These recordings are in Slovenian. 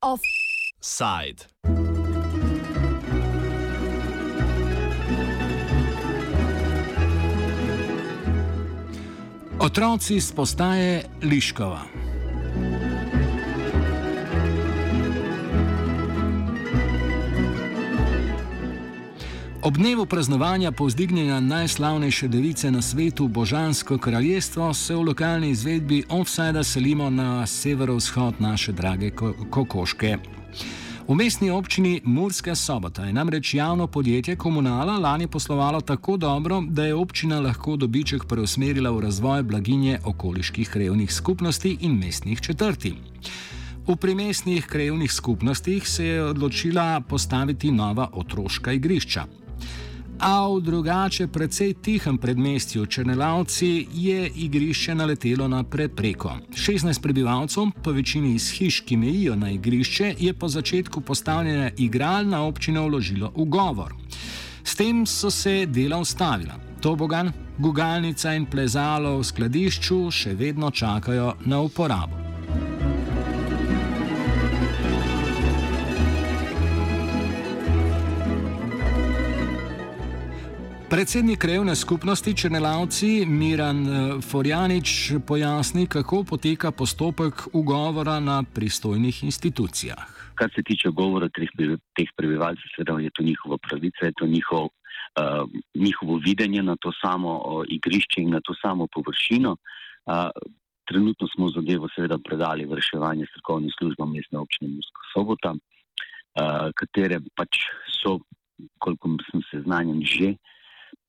Offside. Otroci z postaje Liškova. Ob dnevu praznovanja povzdignjenja najslavnejše device na svetu, Božansko kraljestvo, se v lokalni izvedbi Offside selimo na severovzhod naše drage Kokoške. V mestni občini Murska sobota je namreč javno podjetje Komunala lani poslovalo tako dobro, da je občina lahko dobiček preusmerila v razvoj blaginje okoliških revnih skupnosti in mestnih četrti. V primestnih krajevnih skupnostih se je odločila postaviti nova otroška igrišča. A v drugače precej tihem predmestju Črnelavci je igrišče naletelo na prepreko. 16 prebivalcev, po večini iz hiš, ki mejijo na igrišče, je po začetku postavljanja igral na občino vložilo ugovor. S tem so se dela ustavila. Tobogan, gugalnica in plezalo v skladišču še vedno čakajo na uporabo. Predsednik krajevne skupnosti Črnelavci Miran eh, Forjanič pojasni, kako poteka postopek ugovora na pristojnih institucijah. Kar se tiče govora teh, prebivalcev, seveda je to njihova pravica, je to njihov, uh, njihovo videnje na to samo uh, igrišče in na to samo površino. Uh, trenutno smo zadevo seveda predali v reševanje strokovnim službam mestne občine Muska sobota, uh, katere pač so, koliko sem seznanjen, že uh,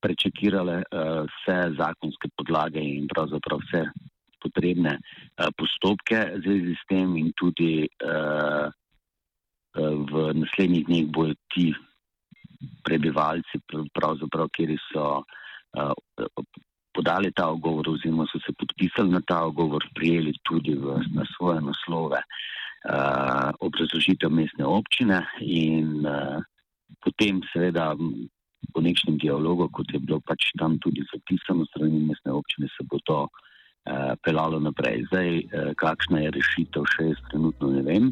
prečekirale uh, vse zakonske podlage in pravzaprav vse potrebne uh, postopke v zvezi s tem, in tudi uh, v naslednjih dneh bojo ti prebivalci, pravzaprav, kjer so podali ta ogovor, oziroma so se podpisali na ta ogovor, prijeli tudi v, na svoje naslove uh, obrazložitev mestne občine in uh, potem seveda po nekšnem dialogu, kot je bilo pač tam tudi zapisano strani mestne občine, se bo to uh, pelalo naprej. Zdaj, uh, kakšna je rešitev, še jaz trenutno ne vem.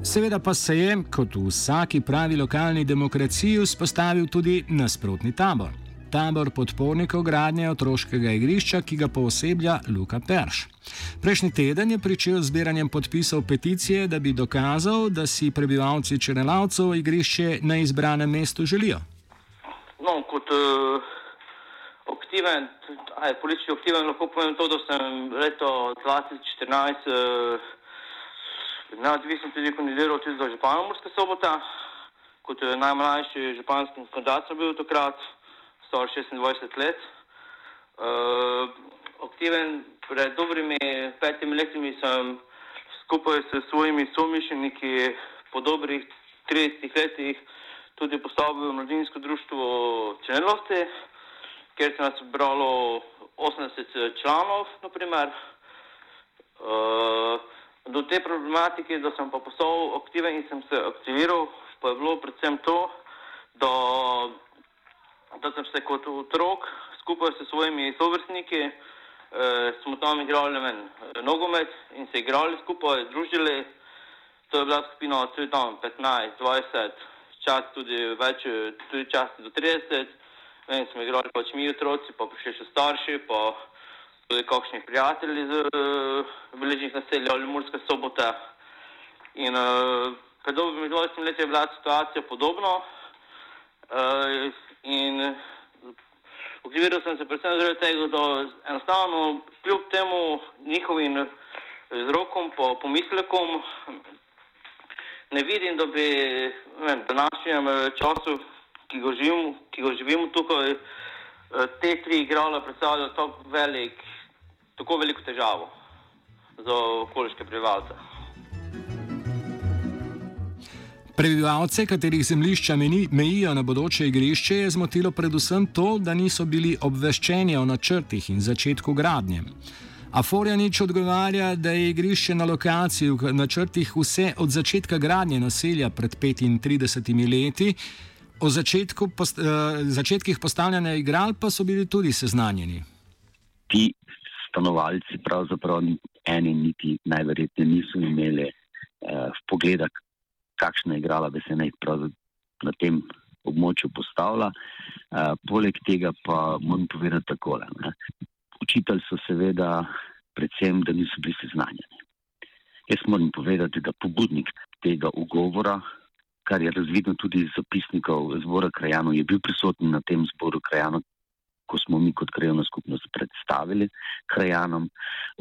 Seveda pa se je, kot v vsaki pravi lokalni demokraciji, vzpostavil tudi nasprotni tabor tabor podpornikov gradnje otroškega igrišča, ki ga pooseblja Luka Perš. Prejšnji teden je pričel zbiranjem podpisov peticije, da bi dokazal, da si prebivalci Črnelavcev igrišče na izbranem mestu želijo. No, kot uh, aktiven, aj, politični aktiven, lahko povem to, da sem leto 2014 uh, neodvisno tudi kandidiral tudi za župana Murske sobota, kot uh, najmlajši županski kandidat sem bil takrat star 26 let. Uh, aktiven pred dobrimi petimi leti sem skupaj s svojimi somišljeniki po dobrih 30 letih tudi postavil mladinsko društvo Črnelovci, kjer se nas bralo 80 članov, naprimer. Uh, do te problematike, da sem pa postal aktiven in sem se aktiviral, pa je bilo predvsem to, da da sem se kot otrok skupaj s svojimi sovrstniki, eh, smo tam igrali eh, nogomet in se igrali skupaj, družili. To je bila skupina tudi tam 15, 20, čas tudi več, tudi čas do 30. In smo igrali pač mi otroci, pa prišli še starši, pa tudi kakšni prijatelji iz uh, bližnjih naselij ali Murske sobote. In uh, pred dobrimi 20 leti je bila situacija podobna. Uh, In ukvarjal sem se predvsem zaradi tega, da enostavno kljub temu njihovim vzrokom, po pomislekom, ne vidim, da bi v današnjem času, ki ga živimo, ki ga živimo tukaj, te tri igrale predstavljajo tako velik, tako veliko težavo za okoliške prebivalce. Prebivalce, katerih zemljišča mejijo na bodoče igrišče, je zmotilo predvsem to, da niso bili obveščeni o načrtih in začetku gradnje. Aforjanič odgovarja, da je igrišče na lokaciji v načrtih vse od začetka gradnje naselja pred 35 leti. O začetku, post, uh, začetkih postavljanja igral pa so bili tudi seznanjeni. Ti stanovalci, pravzaprav eni, niti najverjetneje niso imeli uh, pogleda, kakšna igrala bi se naj na tem območju postavila. Uh, poleg tega pa moram povedati takole. Ne. Učitelji so seveda, predvsem, da niso bili seznanjeni. Jaz moram povedati, da pobudnik tega ugovora, kar je razvidno tudi iz zapisnikov zbora krajanov, je bil prisoten na tem zboru krajanov, ko smo mi kot krajovna skupnost predstavili krajanom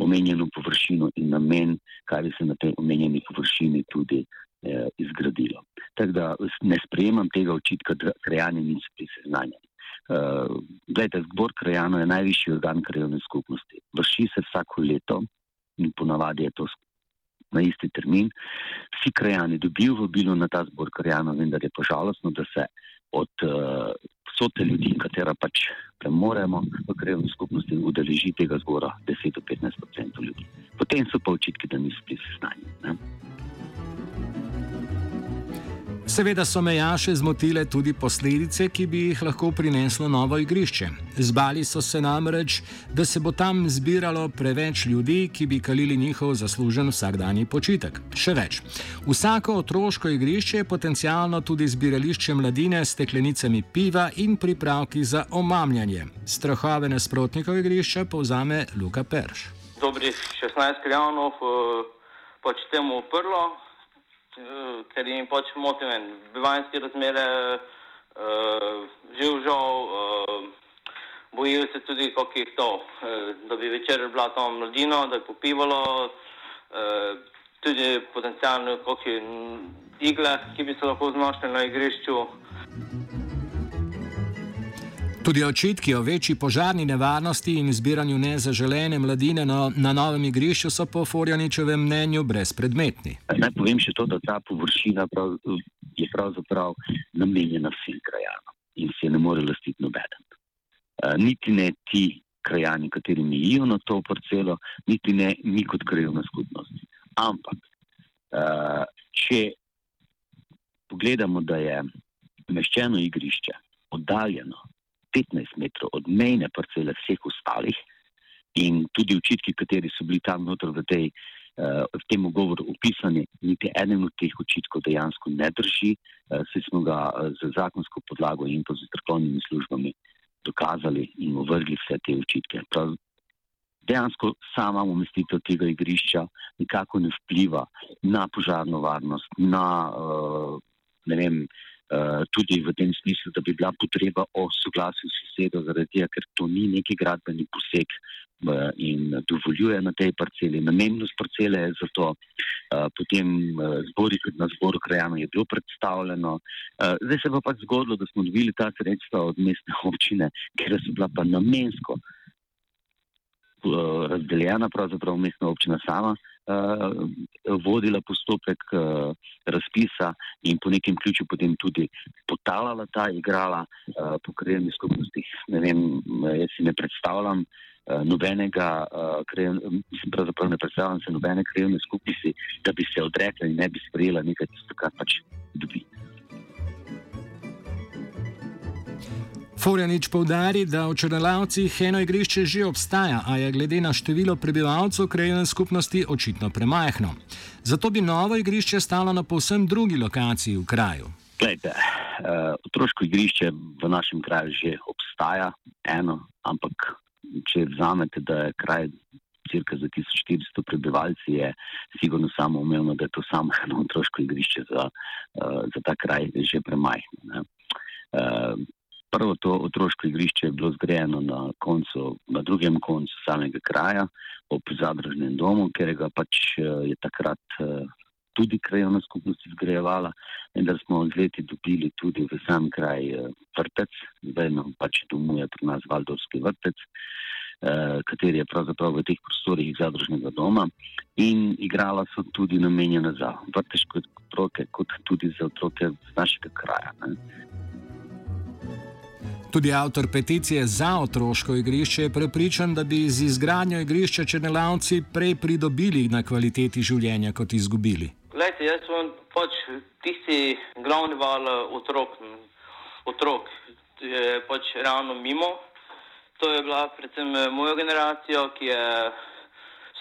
omenjeno površino in namen, kaj bi se na tej omenjeni površini tudi eh, izgradilo. Tako da ne sprejemam tega očitka, da krajani niso bili seznanjeni. Uh, Glede, zbor krajanov je najvišji organ krajovne skupnosti. Vrši se vsako leto in ponavadi je to na isti termin. Vsi krajani dobijo vabilo na ta zbor krajanov, vendar je požalostno, da se od uh, vsote ljudi, katera pač premoremo v krajovni skupnosti, udeleži tega zbora 10-15% ljudi. Potem so pa očitki, da niso bili seznanjeni. Seveda so mejaše zmotile tudi posledice, ki bi jih lahko prineslo novo igrišče. Zbali so se namreč, da se bo tam zbiralo preveč ljudi, ki bi kalili njihov zaslužen vsakdanji počitek. Še več. Vsako otroško igrišče je potencialno tudi zbirališče mladine s steklenicami piva in pripravki za omamljanje. Strahove nasprotnikov igrišča povzame Luka Perš. Dobrih 16 milijonov eh, pač temu uprlo. Eh, ker jim pač motijo bivanske razmere, uh, živ žal, uh, bojijo se tudi, kako jih to, uh, da bi večer bila tam mladina, da bi popivalo, uh, tudi potencijalno, kako je igle, ki bi se lahko znašli na igrišču. Tudi očitki o večji požarni nevarnosti in zbiranju nezaželene mladine na, na novem igrišču so po Forjaničevem mnenju brezpredmetni. Naj povem še to, da ta površina prav, je pravzaprav namenjena vsem krajanom in se ne more lastiti nobeden. Uh, niti ne ti krajani, kateri mijijo na to parcelo, niti ne mi kot krajovna skupnost. Ampak, uh, če pogledamo, da je umeščeno igrišče oddaljeno 15 metrov od mejne parcele vseh ostalih in tudi očitki, kateri so bili tam noter v, tej, uh, v tem govoru opisani, niti eden od teh očitkov dejansko ne drži, uh, saj smo ga uh, z zakonsko podlago in pa z strokovnimi službami dokazali in ovrgli vse te očitke. Prav, dejansko sama umestitev tega igrišča nikako ne vpliva na požarno varnost, na uh, ne vem, Eh, tudi v tem smislu, da bi bila potreba o soglasju sosedov, zaradi tega, ker to ni neki gradbeni poseg uh, in dovoljuje na tej parceli. Namennost parcele je zato uh, potem zbori, na zboru krajano je bilo predstavljeno. Zdaj se pa pač zgodilo, da smo dobili ta sredstva od mestne občine, ker so bila pa namensko razdeljena, pravzaprav mestna občina sama uh, vodila postopek uh, razpisa in po nekem ključu potem tudi potalala ta igrala uh, po krajevni skupnosti. Ne vem, jaz si ne predstavljam nobenega, pravzaprav ne predstavljam se nobene krajevne skupnosti, da bi se odrekla in ne bi sprejela nekaj, kar pač dobi. Forjanič povdari, da v Črnelavcih eno igrišče že obstaja, a je glede na število prebivalcev krajevne skupnosti očitno premajhno. Zato bi novo igrišče stalo na povsem drugi lokaciji v kraju. Glejte, uh, otroško igrišče v našem kraju že obstaja, eno, ampak če vzamete, da je kraj cirka za 1400 prebivalci, je sigurno samo umevno, da je to samo eno otroško igrišče za, uh, za ta kraj že premajhno. Uh, Prvo to otroško igrišče je bilo zgrajeno na, na drugem koncu samega kraja, ob zadružnem domu, ker ga pač eh, je takrat eh, tudi krajovna skupnost izgrajevala. In da smo z leti dobili tudi v sam kraj eh, vrtec, zdaj nam pač domuje pri nas Valdorski vrtec, kateri je pravzaprav v teh prostorih zadružnega doma. In igrala so tudi namenjena za vrteške otroke, kot tudi za otroke z našega kraja. Ne. Tudi avtor peticije za otroško igrišče je prepričan, da bi z izgradnjo igrišča črnelavci prej pridobili na kvaliteti življenja, kot izgubili. Lejte, jaz sem pač tisti glavni val otrok, otrok je pač ravno mimo. To je bila predvsem moja generacija, ki je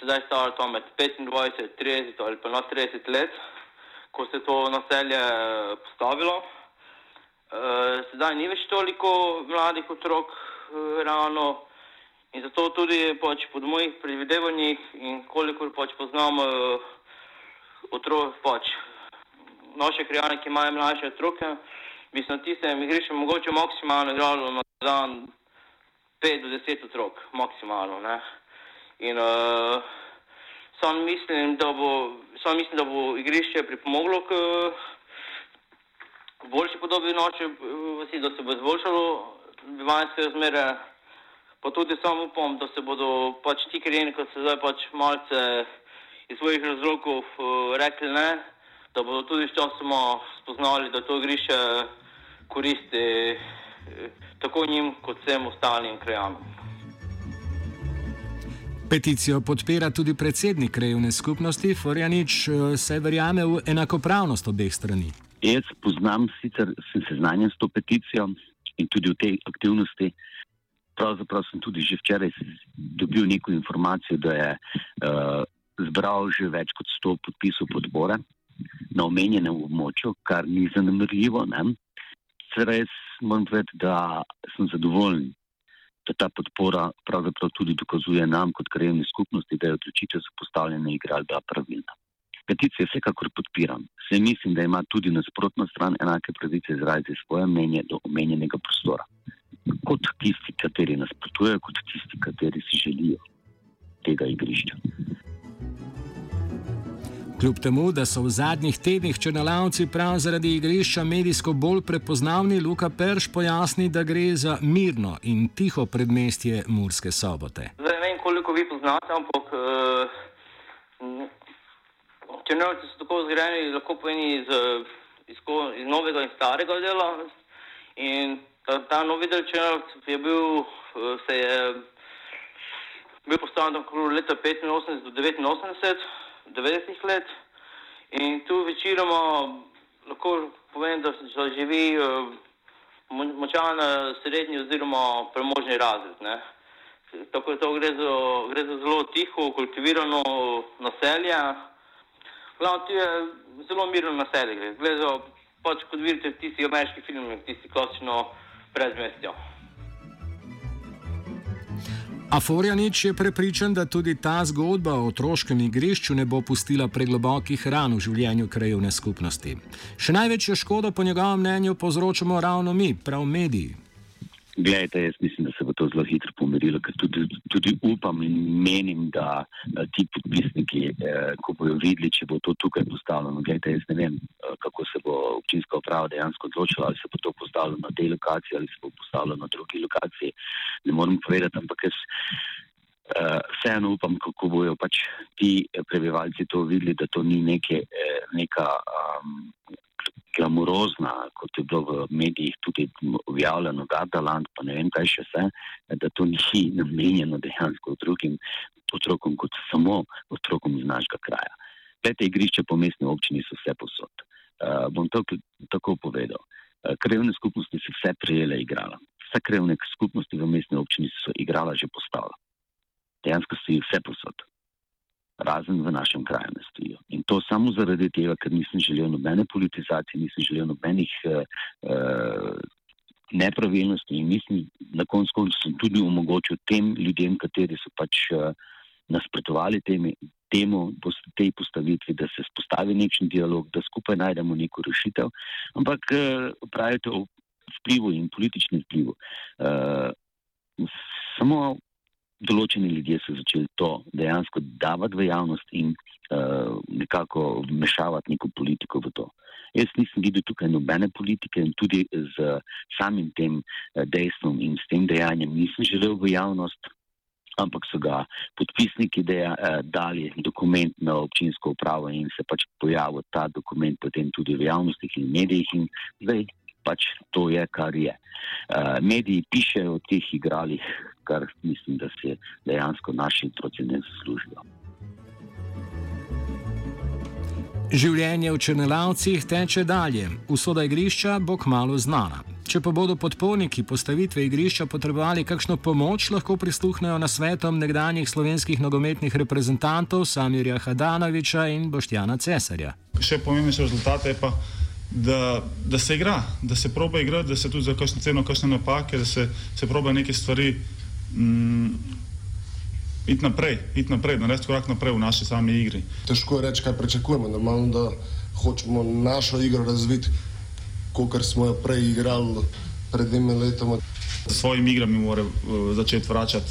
sedaj stara med 25, 30 ali pa na 30 let, ko se je to naselje postavilo. Eh, sedaj ni več toliko mladih otrok, eh, ravno in zato tudi pač pod mojih predvidevanjih in kolikor pač poznam eh, otrok, pač naše krajane, ki imajo mlajše otroke, bi se na tistem igrišču mogoče maksimalno igralo na dan 5 do 10 otrok, maksimalno. Ne? In uh, sam mislim, da bo, sam mislim, da bo igrišče pripomoglo k boljši podobi noči, vsi, da se bo izboljšalo bivanjske razmere, pa tudi sam upam, da se bodo pač ti krajini, ko se zdaj pač malce iz svojih razlogov uh, rekli ne, da bodo tudi sčasoma spoznali, da to igrišče koristi eh, tako njim, kot vsem ostalim krajanom. Peticijo podpira tudi predsednik krajevne skupnosti Forjanič, eh, saj verjame v enakopravnost obeh strani. Jaz poznam, sicer sem seznanjen s to peticijo in tudi v tej aktivnosti. Pravzaprav sem tudi že včeraj dobil neko informacijo, da je uh, zbral že več kot 100 podpisov podpore na omenjenem območju, kar ni zanemrljivo. Res moram povedati, da sem zadovoljen, da ta podpora pravzaprav tudi dokazuje nam kot krajevni skupnosti, da je odločitev za postavljanje igralda pravilna. Peticije vsekakor podpiram. Se mislim, da ima tudi nasprotna stran enake pravice izraziti svoje mnenje do omenjenega prostora. Kot tisti, kateri nasprotujejo, kot tisti, kateri si želijo tega igrišča. Kljub temu, da so v zadnjih tednih črnalavci prav zaradi igrišča medijsko bolj prepoznavni, Luka Perš pojasni, da gre za mirno in tiho predmestje Murske sobote. Zdaj, ne vem, koliko vi poznate, ampak uh, Črnci so tako zgrajeni, lahko pomeni iz, iz, iz novega in starega dela. In ta, ta novi del črncev je bil, se je bil postavljen okoli leta 85 do 89, 90 let. In tu večinoma lahko povem, da se živi močan srednji oziroma premožni razred. Ne. Tako da gre gre za zelo tiho, kultivirano naselje. Glavno, ti je zelo mirno naselje. Gledajo, pač kot vidite, tisti ameriški filmi, tisti klasično predmestjo. Aforjanič je prepričan, da tudi ta zgodba o otroškem igrišču ne bo pustila preglobokih ran v življenju krajevne skupnosti. Še največjo škodo, po njegovem mnenju, povzročamo ravno mi, prav mediji. Glejte, jaz mislim, da se bo to zelo hitro pomirilo, ker tudi, tudi upam in menim, da ti podpisniki, eh, ko bojo videli, če bo to tukaj postavljeno. Glejte, jaz ne vem, eh, kako se bo občinska uprava dejansko odločila, ali se bo to postavilo na tej lokaciji ali se bo postavilo na drugi lokaciji. Ne morem povedati, ampak jaz uh, vseeno upam, kako bojo pač ti prebivalci to videli, da to ni neke, neka. Um, glamurozna, kot je bilo v medijih tudi objavljeno, Gardaland, pa ne vem kaj še vse, da to ni namenjeno dejansko otrokom, otrokom kot samo otrokom iz našega kraja. Pete igrišče po mestni občini so vse posod. Uh, bom to tako povedal. Uh, krajevne skupnosti so vse prijele igrala. Vse krajevne skupnosti v mestni občini so igrala že postala. Dejansko so jih vse posod razen v našem kraju. In to samo zaradi tega, ker nisem želel nobene politizacije, nisem želel nobenih uh, nepravilnosti in mislim, na koncu sem tudi omogočil tem ljudem, kateri so pač uh, nasprotovali temi, temu, tej postavitvi, da se spostavi nekšen dialog, da skupaj najdemo neko rešitev. Ampak uh, pravite o vplivu in političnem vplivu. Uh, samo določeni ljudje so začeli to dejansko davati v javnost in uh, nekako vmešavati neko politiko v to. Jaz nisem videl tukaj nobene politike in tudi z samim tem uh, dejstvom in s tem dejanjem nisem želel v javnost, ampak so ga podpisniki deja, uh, dali dokument na občinsko upravo in se pač pojavil ta dokument potem tudi v javnosti in medijih in zdaj pač to je, kar je. Uh, mediji pišejo o teh igralih, kar mislim, da se dejansko naši otroci ne zaslužijo. Življenje v Črnelavcih teče dalje, usoda igrišča bo kmalo znana. Če pa bodo podporniki postavitve igrišča potrebovali kakšno pomoč, lahko prisluhnejo na svetom nekdanjih slovenskih nogometnih reprezentantov Samirja Hadanoviča in Boštjana Cesarja. Še pomembnejši rezultat je pa, da, da se igra, da se proba igrati, da se tudi za kakšno ceno, kakšne napake, da se, se proba neke stvari. Mm, iti naprej, iti naprej, narediti korak naprej v naši sami igri. Težko je reči, kaj pričakujemo. Normalno, da hočemo našo igro razviti, kot smo jo prej igrali pred dvemi leti. S svojimi igrami mora uh, začeti vračati.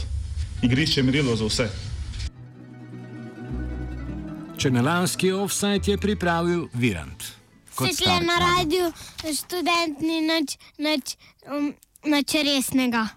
Igrišče je merilo za vse. Črnelanski offside je pripravil Virant. Svetlo na radiju, študent ni nič, nič, um, nič resnega.